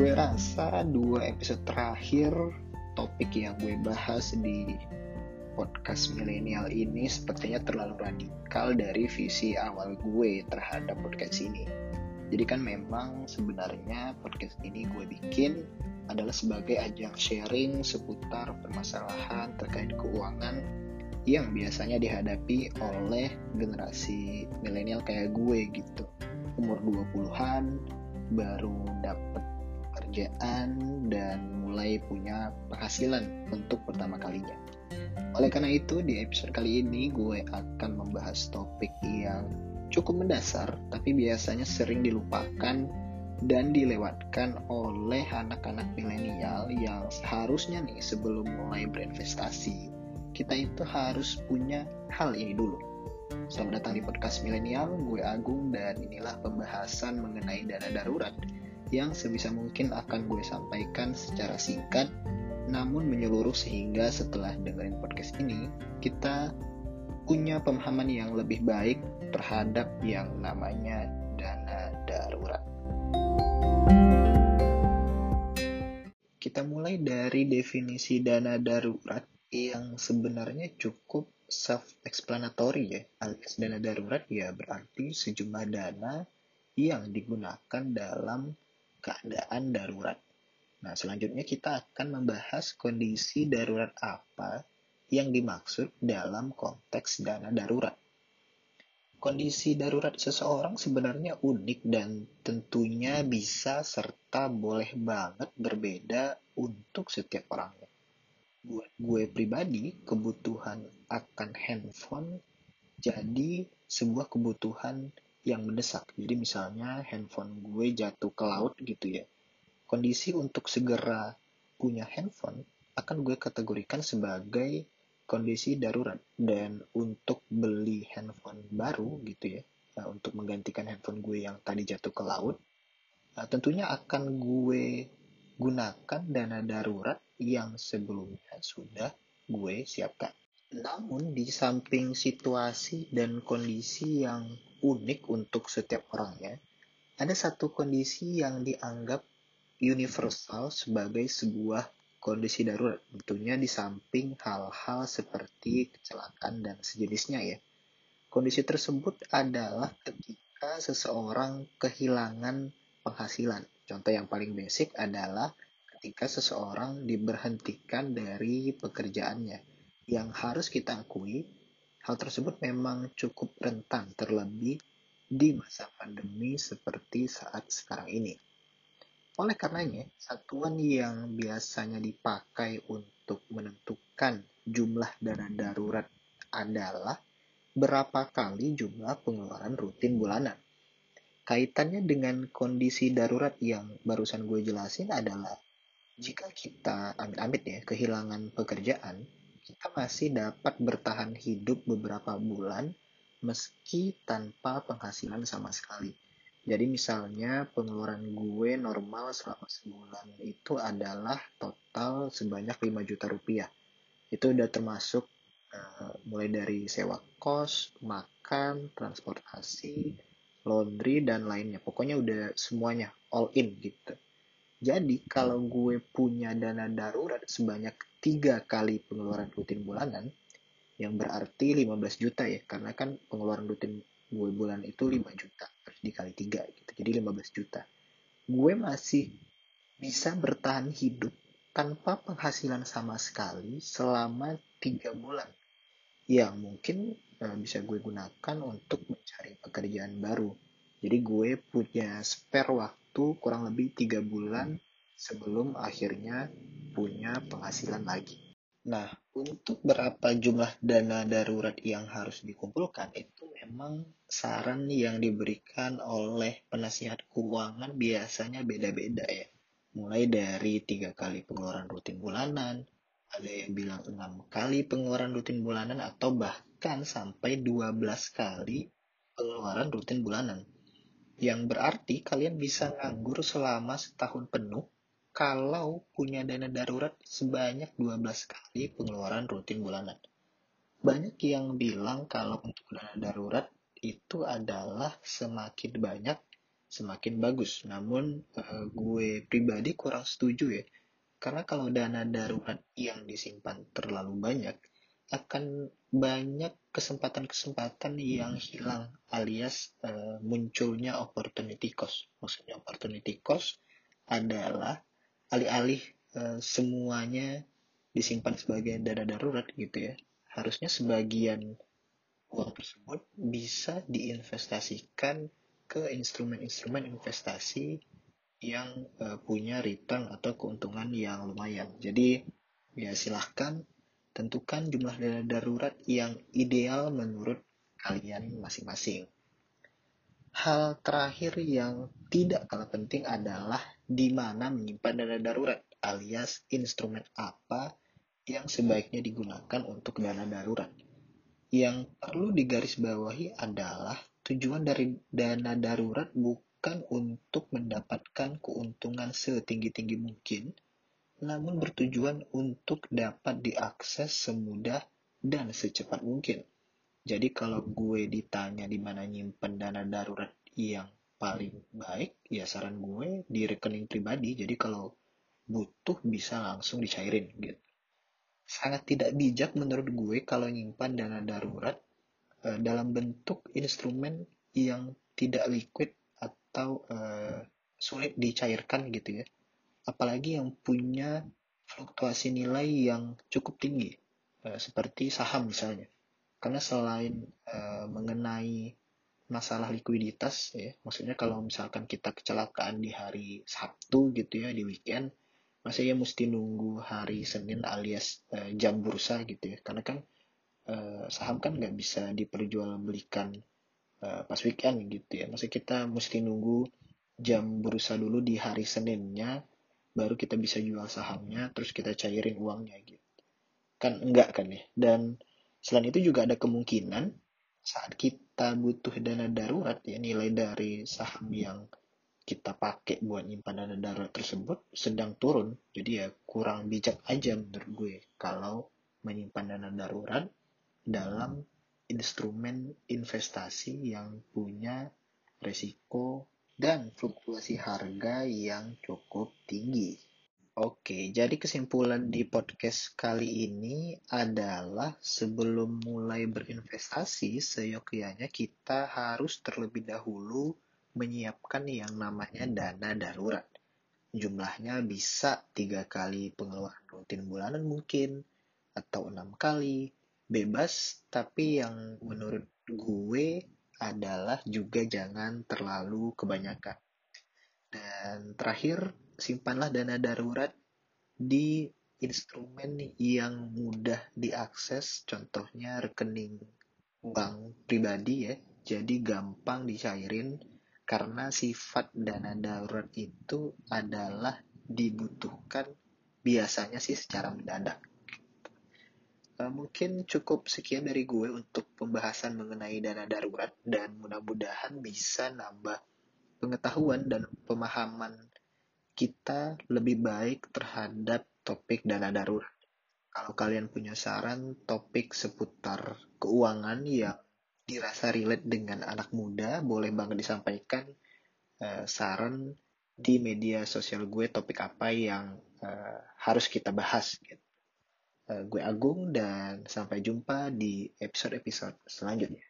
gue rasa dua episode terakhir topik yang gue bahas di podcast milenial ini sepertinya terlalu radikal dari visi awal gue terhadap podcast ini. Jadi kan memang sebenarnya podcast ini gue bikin adalah sebagai ajang sharing seputar permasalahan terkait keuangan yang biasanya dihadapi oleh generasi milenial kayak gue gitu. Umur 20-an, baru dapat kerjaan dan mulai punya penghasilan untuk pertama kalinya. Oleh karena itu, di episode kali ini gue akan membahas topik yang cukup mendasar, tapi biasanya sering dilupakan dan dilewatkan oleh anak-anak milenial yang seharusnya nih sebelum mulai berinvestasi, kita itu harus punya hal ini dulu. Selamat datang di podcast milenial, gue Agung dan inilah pembahasan mengenai dana darurat yang sebisa mungkin akan gue sampaikan secara singkat namun menyeluruh sehingga setelah dengerin podcast ini kita punya pemahaman yang lebih baik terhadap yang namanya dana darurat. Kita mulai dari definisi dana darurat yang sebenarnya cukup self-explanatory ya. Alias dana darurat ya berarti sejumlah dana yang digunakan dalam keadaan darurat. Nah, selanjutnya kita akan membahas kondisi darurat apa yang dimaksud dalam konteks dana darurat. Kondisi darurat seseorang sebenarnya unik dan tentunya bisa serta boleh banget berbeda untuk setiap orangnya. Buat gue pribadi, kebutuhan akan handphone jadi sebuah kebutuhan yang mendesak. Jadi misalnya handphone gue jatuh ke laut gitu ya. Kondisi untuk segera punya handphone akan gue kategorikan sebagai kondisi darurat dan untuk beli handphone baru gitu ya nah, untuk menggantikan handphone gue yang tadi jatuh ke laut nah, tentunya akan gue gunakan dana darurat yang sebelumnya sudah gue siapkan namun di samping situasi dan kondisi yang unik untuk setiap orangnya, ada satu kondisi yang dianggap universal sebagai sebuah kondisi darurat. Tentunya di samping hal-hal seperti kecelakaan dan sejenisnya ya. Kondisi tersebut adalah ketika seseorang kehilangan penghasilan. Contoh yang paling basic adalah ketika seseorang diberhentikan dari pekerjaannya. Yang harus kita akui, Hal tersebut memang cukup rentan terlebih di masa pandemi seperti saat sekarang ini. Oleh karenanya, satuan yang biasanya dipakai untuk menentukan jumlah dana darurat adalah berapa kali jumlah pengeluaran rutin bulanan. Kaitannya dengan kondisi darurat yang barusan gue jelasin adalah jika kita amit-amit ya kehilangan pekerjaan, kita masih dapat bertahan hidup beberapa bulan meski tanpa penghasilan sama sekali. Jadi misalnya pengeluaran gue normal selama sebulan itu adalah total sebanyak 5 juta rupiah. Itu udah termasuk uh, mulai dari sewa kos, makan, transportasi, laundry, dan lainnya. Pokoknya udah semuanya all in gitu. Jadi kalau gue punya dana darurat sebanyak tiga kali pengeluaran rutin bulanan yang berarti 15 juta ya karena kan pengeluaran rutin gue bulan itu 5 juta terus dikali tiga gitu. Jadi 15 juta. Gue masih bisa bertahan hidup tanpa penghasilan sama sekali selama tiga bulan. Yang mungkin uh, bisa gue gunakan untuk mencari pekerjaan baru. Jadi gue punya spare waktu kurang lebih tiga bulan sebelum akhirnya punya penghasilan lagi. Nah, untuk berapa jumlah dana darurat yang harus dikumpulkan itu memang saran yang diberikan oleh penasihat keuangan biasanya beda-beda ya. Mulai dari tiga kali pengeluaran rutin bulanan, ada yang bilang enam kali pengeluaran rutin bulanan atau bahkan sampai 12 kali pengeluaran rutin bulanan. Yang berarti kalian bisa nganggur selama setahun penuh kalau punya dana darurat sebanyak 12 kali pengeluaran rutin bulanan. Banyak yang bilang kalau untuk dana darurat itu adalah semakin banyak semakin bagus. Namun uh, gue pribadi kurang setuju ya. Karena kalau dana darurat yang disimpan terlalu banyak, akan banyak kesempatan-kesempatan yang hilang alias uh, munculnya opportunity cost. Maksudnya opportunity cost adalah alih-alih uh, semuanya disimpan sebagai dana darurat gitu ya. Harusnya sebagian uang tersebut bisa diinvestasikan ke instrumen-instrumen investasi yang uh, punya return atau keuntungan yang lumayan. Jadi ya silahkan tentukan jumlah dana darurat yang ideal menurut kalian masing-masing. Hal terakhir yang tidak kalah penting adalah di mana menyimpan dana darurat alias instrumen apa yang sebaiknya digunakan untuk dana darurat. Yang perlu digarisbawahi adalah tujuan dari dana darurat bukan untuk mendapatkan keuntungan setinggi-tinggi mungkin, namun bertujuan untuk dapat diakses semudah dan secepat mungkin. Jadi kalau gue ditanya di mana nyimpen dana darurat yang paling baik, ya saran gue di rekening pribadi. Jadi kalau butuh bisa langsung dicairin gitu sangat tidak bijak menurut gue kalau nyimpan dana darurat uh, dalam bentuk instrumen yang tidak liquid atau uh, sulit dicairkan gitu ya. Apalagi yang punya fluktuasi nilai yang cukup tinggi, uh, seperti saham misalnya. Karena selain uh, mengenai masalah likuiditas ya, maksudnya kalau misalkan kita kecelakaan di hari Sabtu gitu ya di weekend, masa ya mesti nunggu hari Senin alias uh, jam bursa gitu ya. Karena kan saham kan nggak bisa diperjualbelikan pas weekend gitu ya. Masa kita mesti nunggu jam bursa dulu di hari Seninnya baru kita bisa jual sahamnya terus kita cairin uangnya gitu kan enggak kan ya dan selain itu juga ada kemungkinan saat kita butuh dana darurat ya nilai dari saham yang kita pakai buat nyimpan dana darurat tersebut sedang turun. Jadi ya kurang bijak aja menurut gue kalau menyimpan dana darurat dalam instrumen investasi yang punya resiko dan fluktuasi harga yang cukup tinggi. Oke, jadi kesimpulan di podcast kali ini adalah sebelum mulai berinvestasi, seyogyanya kita harus terlebih dahulu menyiapkan yang namanya dana darurat. Jumlahnya bisa tiga kali pengeluaran rutin bulanan mungkin, atau enam kali, bebas, tapi yang menurut gue adalah juga jangan terlalu kebanyakan. Dan terakhir, simpanlah dana darurat di instrumen yang mudah diakses, contohnya rekening bank pribadi ya, jadi gampang dicairin karena sifat dana darurat itu adalah dibutuhkan biasanya sih secara mendadak. Uh, mungkin cukup sekian dari gue untuk pembahasan mengenai dana darurat dan mudah-mudahan bisa nambah pengetahuan dan pemahaman kita lebih baik terhadap topik dana darurat. Kalau kalian punya saran topik seputar keuangan yang dirasa relate dengan anak muda, boleh banget disampaikan uh, saran di media sosial gue topik apa yang uh, harus kita bahas. Gitu. Uh, gue Agung dan sampai jumpa di episode-episode selanjutnya.